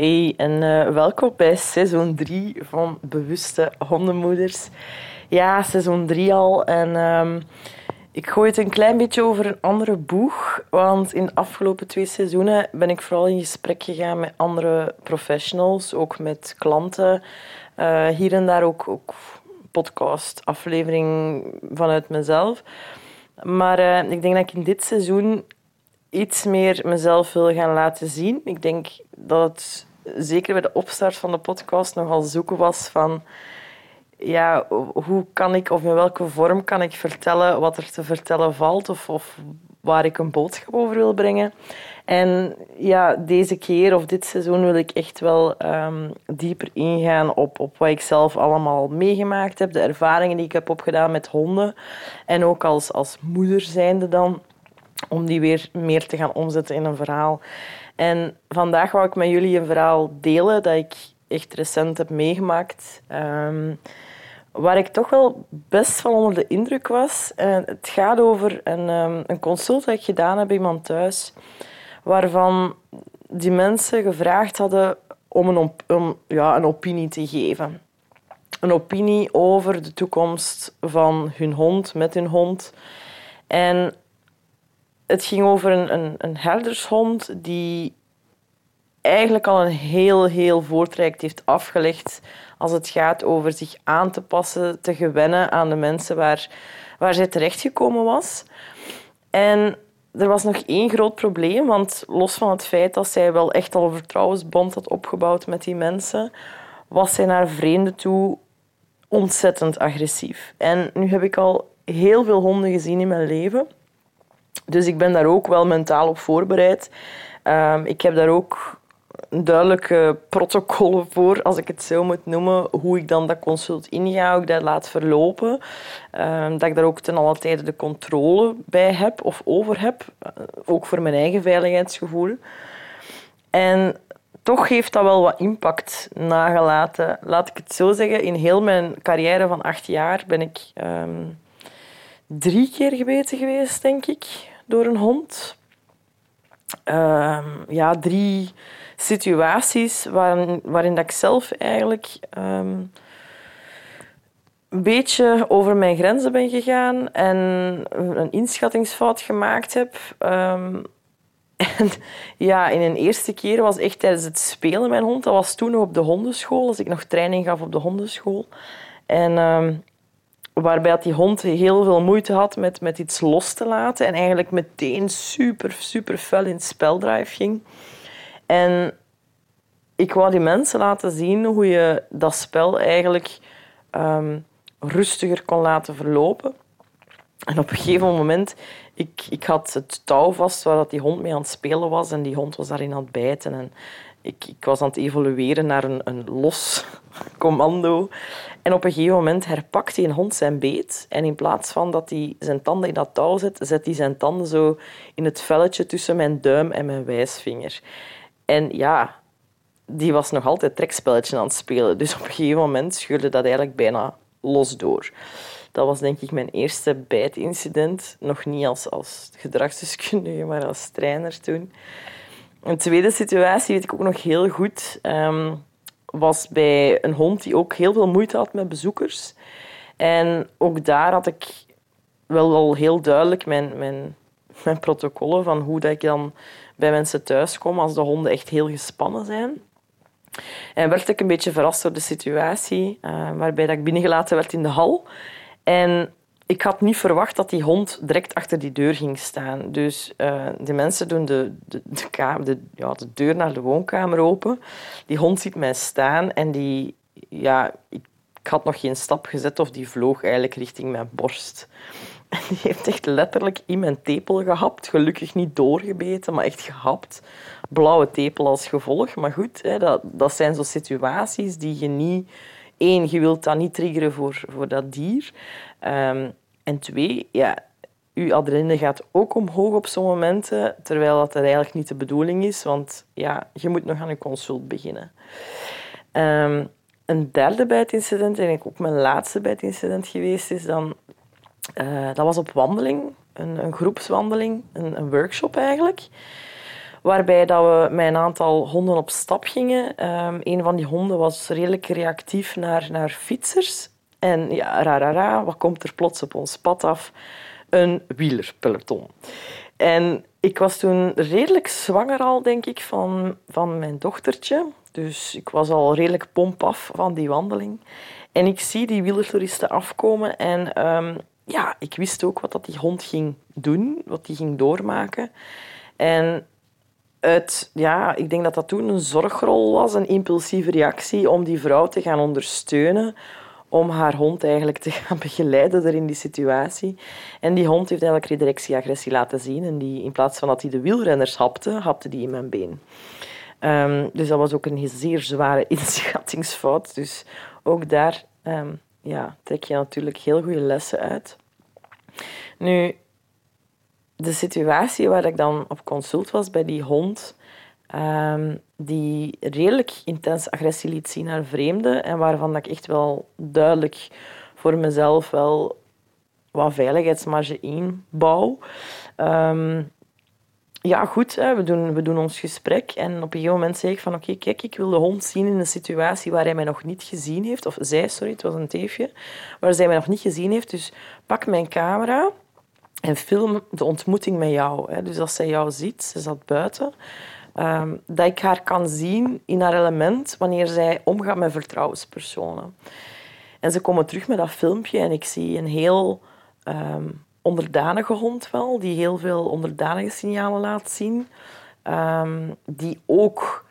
Hey en uh, welkom bij seizoen 3 van Bewuste Hondenmoeders. Ja, seizoen 3 al en um, ik gooi het een klein beetje over een andere boeg. Want in de afgelopen twee seizoenen ben ik vooral in gesprek gegaan met andere professionals, ook met klanten. Uh, hier en daar ook, ook podcast, aflevering vanuit mezelf. Maar uh, ik denk dat ik in dit seizoen iets meer mezelf wil gaan laten zien. Ik denk dat het zeker bij de opstart van de podcast nogal zoeken was van ja, hoe kan ik of in welke vorm kan ik vertellen wat er te vertellen valt of, of waar ik een boodschap over wil brengen. En ja, deze keer of dit seizoen wil ik echt wel um, dieper ingaan op, op wat ik zelf allemaal meegemaakt heb, de ervaringen die ik heb opgedaan met honden en ook als, als moeder zijnde dan om die weer meer te gaan omzetten in een verhaal. En vandaag wou ik met jullie een verhaal delen dat ik echt recent heb meegemaakt. Um, waar ik toch wel best van onder de indruk was. En het gaat over een, um, een consult dat ik gedaan heb bij iemand thuis, waarvan die mensen gevraagd hadden om een, ja, een opinie te geven. Een opinie over de toekomst van hun hond, met hun hond. En het ging over een, een, een herdershond die eigenlijk al een heel, heel voortraject heeft afgelegd als het gaat over zich aan te passen, te gewennen aan de mensen waar, waar zij terechtgekomen was. En er was nog één groot probleem, want los van het feit dat zij wel echt al een vertrouwensband had opgebouwd met die mensen, was zij naar vreemden toe ontzettend agressief. En nu heb ik al heel veel honden gezien in mijn leven. Dus ik ben daar ook wel mentaal op voorbereid. Um, ik heb daar ook duidelijke protocollen voor, als ik het zo moet noemen, hoe ik dan dat consult inga, hoe ik dat laat verlopen. Um, dat ik daar ook ten alle tijde de controle bij heb of over heb, uh, ook voor mijn eigen veiligheidsgevoel. En toch heeft dat wel wat impact nagelaten. Laat ik het zo zeggen, in heel mijn carrière van acht jaar ben ik um, drie keer gebeten geweest, denk ik, door een hond. Um, ja, drie situaties waarin, waarin dat ik zelf eigenlijk um, een beetje over mijn grenzen ben gegaan en een inschattingsfout gemaakt heb. Um, en ja, in een eerste keer was echt tijdens het spelen mijn hond. Dat was toen nog op de hondenschool, als ik nog training gaf op de hondenschool. En waarbij die hond heel veel moeite had met, met iets los te laten en eigenlijk meteen super, super fel in het speldrive ging. En ik wou die mensen laten zien hoe je dat spel eigenlijk um, rustiger kon laten verlopen. En op een gegeven moment, ik, ik had het touw vast waar dat die hond mee aan het spelen was en die hond was daarin aan het bijten. En ik, ik was aan het evolueren naar een, een los commando. En op een gegeven moment herpakt die een hond zijn beet. En in plaats van dat hij zijn tanden in dat touw zet, zet hij zijn tanden zo in het velletje tussen mijn duim en mijn wijsvinger. En ja, die was nog altijd trekspelletje aan het spelen. Dus op een gegeven moment scheurde dat eigenlijk bijna los door. Dat was denk ik mijn eerste bijtincident. Nog niet als, als gedragsdeskundige, maar als trainer toen. Een tweede situatie weet ik ook nog heel goed. Um, was bij een hond die ook heel veel moeite had met bezoekers. En ook daar had ik wel al heel duidelijk mijn, mijn, mijn protocollen van hoe dat ik dan bij mensen thuis kom als de honden echt heel gespannen zijn. En werd ik een beetje verrast door de situatie, uh, waarbij dat ik binnengelaten werd in de hal. En ik had niet verwacht dat die hond direct achter die deur ging staan. Dus uh, de mensen doen de, de, de, ja, de deur naar de woonkamer open. Die hond ziet mij staan en die... Ja, ik, had nog geen stap gezet of die vloog eigenlijk richting mijn borst. Die heeft echt letterlijk in mijn tepel gehapt. Gelukkig niet doorgebeten, maar echt gehapt. Blauwe tepel als gevolg. Maar goed, hè, dat, dat zijn zo situaties die je niet... Eén, je wilt dat niet triggeren voor, voor dat dier. Um, en twee, ja, uw adrenaline gaat ook omhoog op zo'n momenten, terwijl dat eigenlijk niet de bedoeling is, want ja, je moet nog aan een consult beginnen. Um, een derde bijtincident, en ook mijn laatste bijtincident geweest is, dan, uh, dat was op wandeling, een, een groepswandeling, een, een, workshop eigenlijk, Waarbij dat we met een aantal honden op stap gingen. Um, een van die honden was redelijk reactief naar, naar fietsers. En ja, ra, ra, ra, wat komt er plots op ons pad af? Een wielerpeloton. En ik was toen redelijk zwanger al, denk ik, van, van mijn dochtertje. Dus ik was al redelijk pomp af van die wandeling. En ik zie die wielertoeristen afkomen en ehm, ja, ik wist ook wat dat die hond ging doen, wat die ging doormaken. En uit, ja, ik denk dat dat toen een zorgrol was, een impulsieve reactie om die vrouw te gaan ondersteunen, om haar hond eigenlijk te gaan begeleiden in die situatie. En die hond heeft eigenlijk redirectie-agressie laten zien. En die, in plaats van dat hij de wielrenners hapte, hapte die in mijn been. Ehm, dus dat was ook een zeer zware inschattingsfout. Dus ook daar um, ja, trek je natuurlijk heel goede lessen uit. Nu, de situatie waar ik dan op consult was bij die hond, um, die redelijk intens agressie liet zien naar vreemden en waarvan ik echt wel duidelijk voor mezelf wel wat veiligheidsmarge inbouw. Um, ja, goed, we, doen, we doen ons gesprek. En op een gegeven moment zeg ik van... Oké, kijk, ik wil de hond zien in een situatie waar hij mij nog niet gezien heeft. Of zij, sorry, het was een teefje. Waar zij mij nog niet gezien heeft. Dus pak mijn camera en film de ontmoeting met jou. Hè. Dus als zij jou ziet, ze zat buiten... Um, dat ik haar kan zien in haar element wanneer zij omgaat met vertrouwenspersonen. En ze komen terug met dat filmpje en ik zie een heel... Um, onderdanige hond wel, die heel veel onderdanige signalen laat zien. Um, die ook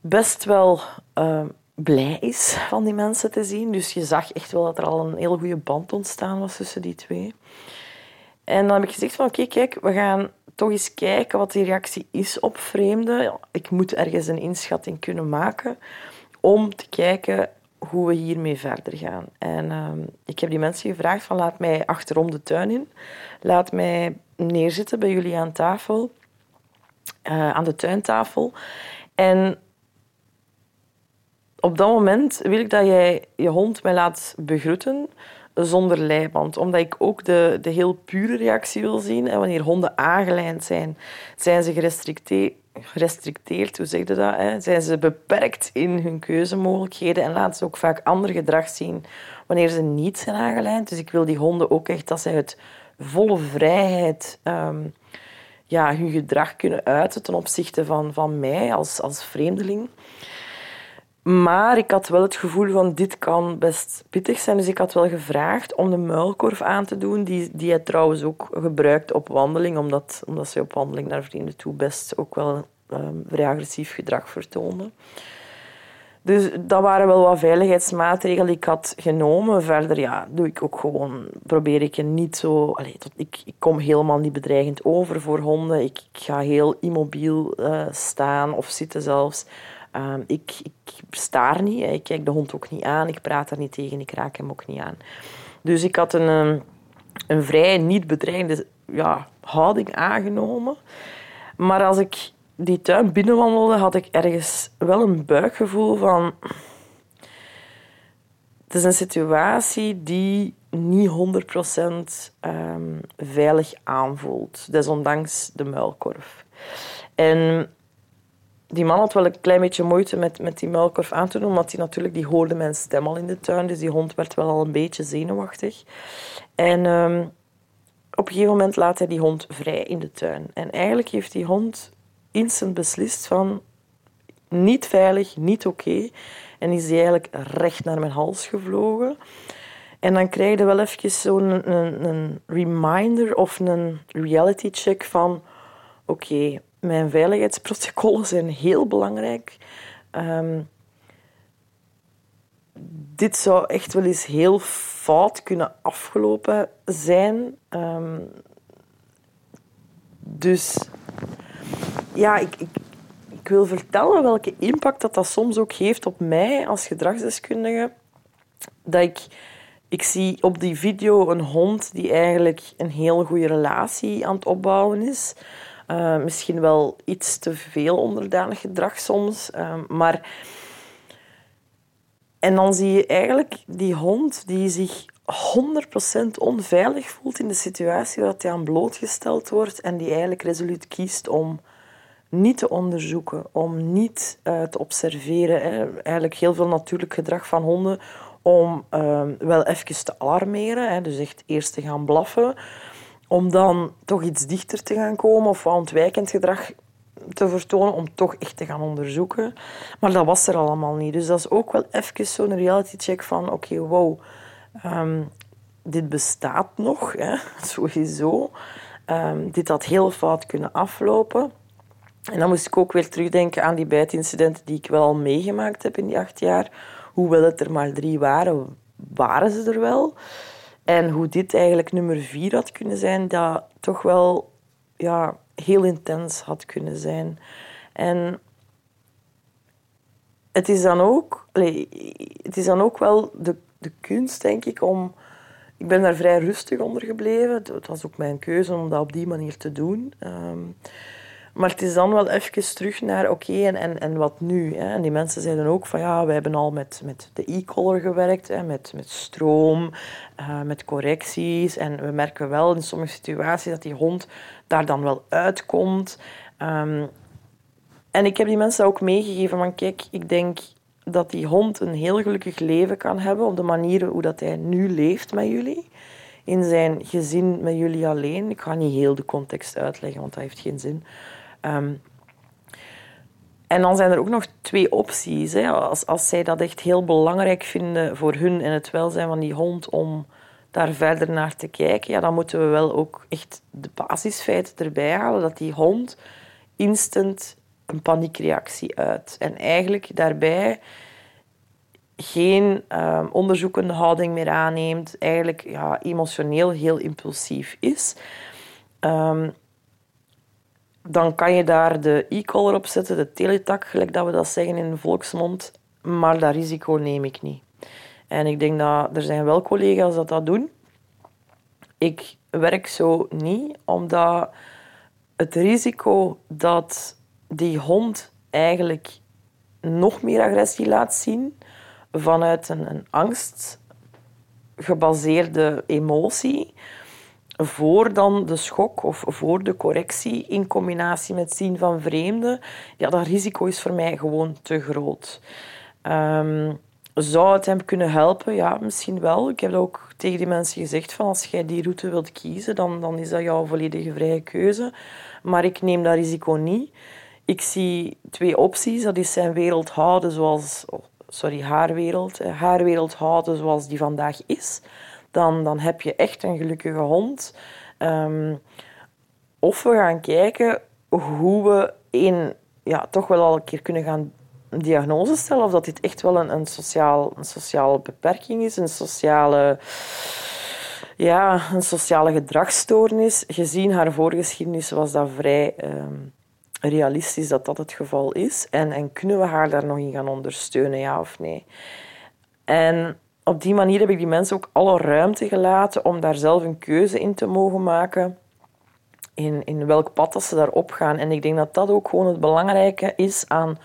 best wel blij is van die mensen te zien. Dus je zag echt wel dat er al een heel goede band ontstaan was tussen die twee. En dan heb ik gezegd van oké, kijk, we gaan toch eens kijken wat die reactie is op vreemden. Ik moet ergens een inschatting kunnen maken om te kijken hoe we hiermee verder gaan. En uh, ik heb die mensen gevraagd van laat mij achterom de tuin in. Laat mij neerzitten bij jullie aan tafel. Uh, aan de tuintafel. En op dat moment wil ik dat jij je hond mij laat begroeten zonder leiband. Omdat ik ook de, de heel pure reactie wil zien. En wanneer honden aangelijnd zijn, zijn ze gerestricteerd gerestricteerd, hoe zeg je dat? Hè? Zijn ze beperkt in hun keuzemogelijkheden en laten ze ook vaak ander gedrag zien wanneer ze niet zijn aangelijnd. Dus ik wil die honden ook echt dat ze uit volle vrijheid um, ja, hun gedrag kunnen uiten ten opzichte van, van mij als, als vreemdeling. Maar ik had wel het gevoel van dit kan best pittig zijn. Dus ik had wel gevraagd om de muilkorf aan te doen. Die, die hij trouwens ook gebruikt op wandeling. Omdat, omdat ze op wandeling naar vrienden toe best ook wel um, vrij agressief gedrag vertoonde. Dus dat waren wel wat veiligheidsmaatregelen die ik had genomen. Verder ja, doe ik ook gewoon, probeer ik je niet zo... Tot, ik, ik kom helemaal niet bedreigend over voor honden. Ik, ga heel immobiel uh, staan of zitten zelfs. Um, ik, ik staar niet, ik kijk de hond ook niet aan, ik praat daar niet tegen, ik raak hem ook niet aan. Dus ik had een, um, een vrij niet bedreigende ja, houding aangenomen. Maar als ik die tuin binnenwandelde, had ik ergens wel een buikgevoel van... Het is een situatie die niet 100% um, ehm, veilig aanvoelt, desondanks de muilkorf. En die man had wel een klein beetje moeite met, met die muilkorf aan te doen, omdat hij natuurlijk, die hoorde mijn stem al in de tuin, dus die hond werd wel al een beetje zenuwachtig. En um, op een gegeven moment laat hij die hond vrij in de tuin. En eigenlijk heeft die hond instant beslist van niet veilig, niet oké. En is hij eigenlijk recht naar mijn hals gevlogen. En dan krijg je wel even zo'n een, een, reminder of een reality check van... Oké, mijn veiligheidsprotocollen zijn heel belangrijk. Um, dit zou echt wel eens heel fout kunnen afgelopen zijn. Um, dus ja, ik, ik, ik, wil vertellen welke impact dat, dat soms ook heeft op mij als gedragsdeskundige. Dat ik, ik zie op die video een hond die eigenlijk een heel goede relatie aan het opbouwen is. Uh, misschien wel iets te veel onderdanig gedrag soms. Uh, maar... En dan zie je eigenlijk die hond die zich 100% onveilig voelt in de situatie waar hij aan blootgesteld wordt en die eigenlijk resoluut kiest om niet te onderzoeken, om niet uh, te observeren. Hè. Eigenlijk heel veel natuurlijk gedrag van honden om uh, wel even te alarmeren. Hè. Dus echt eerst te gaan blaffen. Om dan toch iets dichter te gaan komen of ontwijkend gedrag te vertonen om toch echt te gaan onderzoeken. Maar dat was er allemaal niet. Dus dat is ook wel even zo'n reality check van oké, okay, wow, um, dit bestaat nog, hè, sowieso. Um, dit had heel fout kunnen aflopen. En dan moest ik ook weer terugdenken aan die bijtincidenten die ik wel al meegemaakt heb in die acht jaar. Hoewel het er maar drie waren, waren ze er wel. En hoe dit eigenlijk nummer vier had kunnen zijn, dat toch wel ja, heel intens had kunnen zijn. En het is dan ook, het is dan ook wel de, de kunst, denk ik, om. Ik ben daar vrij rustig onder gebleven. Het was ook mijn keuze om dat op die manier te doen. Ehm, maar het is dan wel even terug naar oké, en, en, en wat nu? Hè? En die mensen zeiden ook van ja, we hebben al met, met de e-collar gewerkt, hè, met, met stroom, uh, met correcties. En we merken wel in sommige situaties dat die hond daar dan wel uitkomt. Um, en ik heb die mensen ook meegegeven van kijk, ik denk dat die hond een heel gelukkig leven kan hebben op de manier hoe dat hij nu leeft met jullie. In zijn gezin met jullie alleen. Ik ga niet heel de context uitleggen, want dat heeft geen zin. Um, en dan zijn er ook nog twee opties. Hè. Als, als zij dat echt heel belangrijk vinden voor hun en het welzijn van die hond om daar verder naar te kijken, ja, dan moeten we wel ook echt de basisfeiten erbij halen dat die hond instant een paniekreactie uit. En eigenlijk daarbij geen uh, onderzoekende houding meer aanneemt, eigenlijk ja, emotioneel heel impulsief is. Um, dan kan je daar de e-collar op zetten, de teletak, gelijk dat we dat zeggen in de volksmond. Maar dat risico neem ik niet. En ik denk dat er zijn wel collega's dat dat doen. Ik werk zo niet, omdat het risico dat die hond eigenlijk nog meer agressie laat zien vanuit een, een angstgebaseerde emotie, voor dan de schok of voor de correctie in combinatie met zien van vreemden, ja, dat risico is voor mij gewoon te groot. Um, zou het hem kunnen helpen? Ja, misschien wel. Ik heb ook tegen die mensen gezegd van als jij die route wilt kiezen, dan, dan is dat jouw volledige vrije keuze. Maar ik neem dat risico niet. Ik zie twee opties. Dat is zijn wereld houden zoals... Oh, sorry, haar wereld. Haar wereld houden zoals die vandaag is dan, dan heb je echt een gelukkige hond. Ehm, of we gaan kijken hoe we in, ja, toch wel al een keer kunnen gaan diagnose stellen of dat dit echt wel een, een, sociaal, een sociale beperking is, een sociale, ja, een sociale gedragsstoornis. Gezien haar voorgeschiedenis was dat vrij ehm, realistisch dat dat het geval is. En, en kunnen we haar daar nog in gaan ondersteunen, ja of nee? En op die manier heb ik die mensen ook alle ruimte gelaten om daar zelf een keuze in te mogen maken. In, in welk pad dat ze daarop gaan. En ik denk dat dat ook gewoon het belangrijke is aan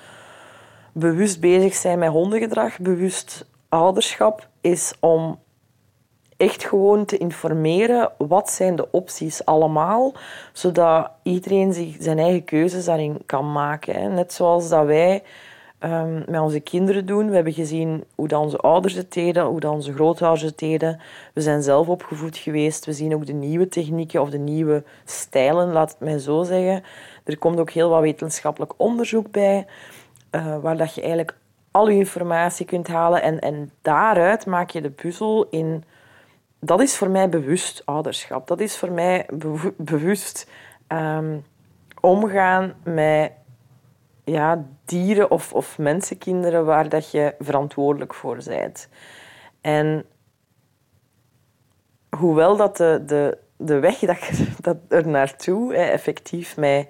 bewust bezig zijn met hondengedrag, bewust ouderschap, is om echt gewoon te informeren wat zijn de opties allemaal, zodat iedereen zich zijn eigen keuzes daarin kan maken. Net zoals dat wij um, met onze kinderen doen. We hebben gezien hoe dat onze ouders het deden, hoe dat onze grootouders het deden. We zijn zelf opgevoed geweest. We zien ook de nieuwe technieken of de nieuwe stijlen, laat het mij zo zeggen. Er komt ook heel wat wetenschappelijk onderzoek bij, uh, waar dat je eigenlijk al je informatie kunt halen. En, en daaruit maak je de puzzel in... Dat is voor mij bewust ouderschap. Dat is voor mij bewust um, omgaan met ja, dieren of, of mensenkinderen waar dat je verantwoordelijk voor bent. En hoewel dat de, de, de weg dat, dat er naartoe effectief mij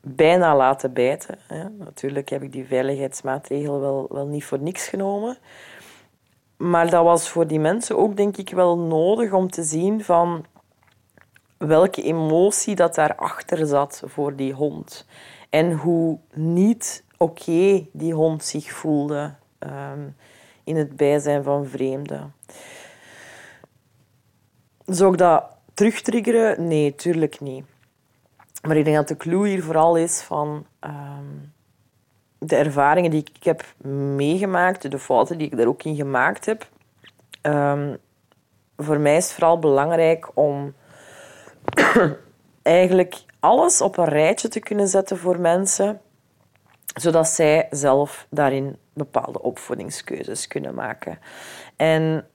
bijna laten bijten. Hè. Natuurlijk heb ik die veiligheidsmaatregelen wel, wel niet voor niks genomen. Maar dat was voor die mensen ook, denk ik, wel nodig om te zien van welke emotie dat daarachter zat voor die hond. En hoe niet oké die hond zich voelde um, in het bijzijn van vreemden. Zou ik dat terugtriggeren? Nee, tuurlijk niet. Maar ik denk dat de clue hier vooral is van ehm, de ervaringen die ik heb meegemaakt, de fouten die ik daar ook in gemaakt heb. Ehm, voor mij is het vooral belangrijk om eigenlijk alles op een rijtje te kunnen zetten voor mensen, zodat zij zelf daarin bepaalde opvoedingskeuzes kunnen maken. En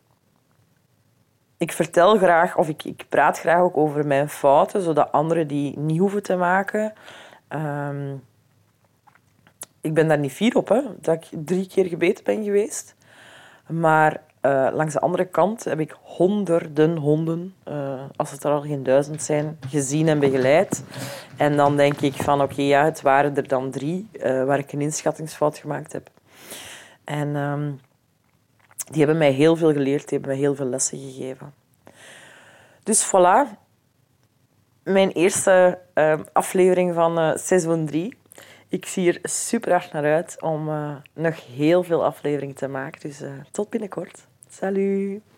ik vertel graag, of ik, ik praat graag ook over mijn fouten, zodat anderen die niet hoeven te maken. Ehm, ik ben daar niet fier op, hè, dat ik drie keer gebeten ben geweest. Maar uh, langs de andere kant heb ik honderden honden, uh, als het er al geen duizend zijn, gezien en begeleid. En dan denk ik van, oké, ja, het waren er dan drie uh, waar ik een inschattingsfout gemaakt heb. En um, die hebben mij heel veel geleerd, die hebben mij heel veel lessen gegeven. Dus voilà, mijn eerste uh, aflevering van uh, seizoen 3. Ik zie er super hard naar uit om uh, nog heel veel afleveringen te maken. Dus tot binnenkort. Salut!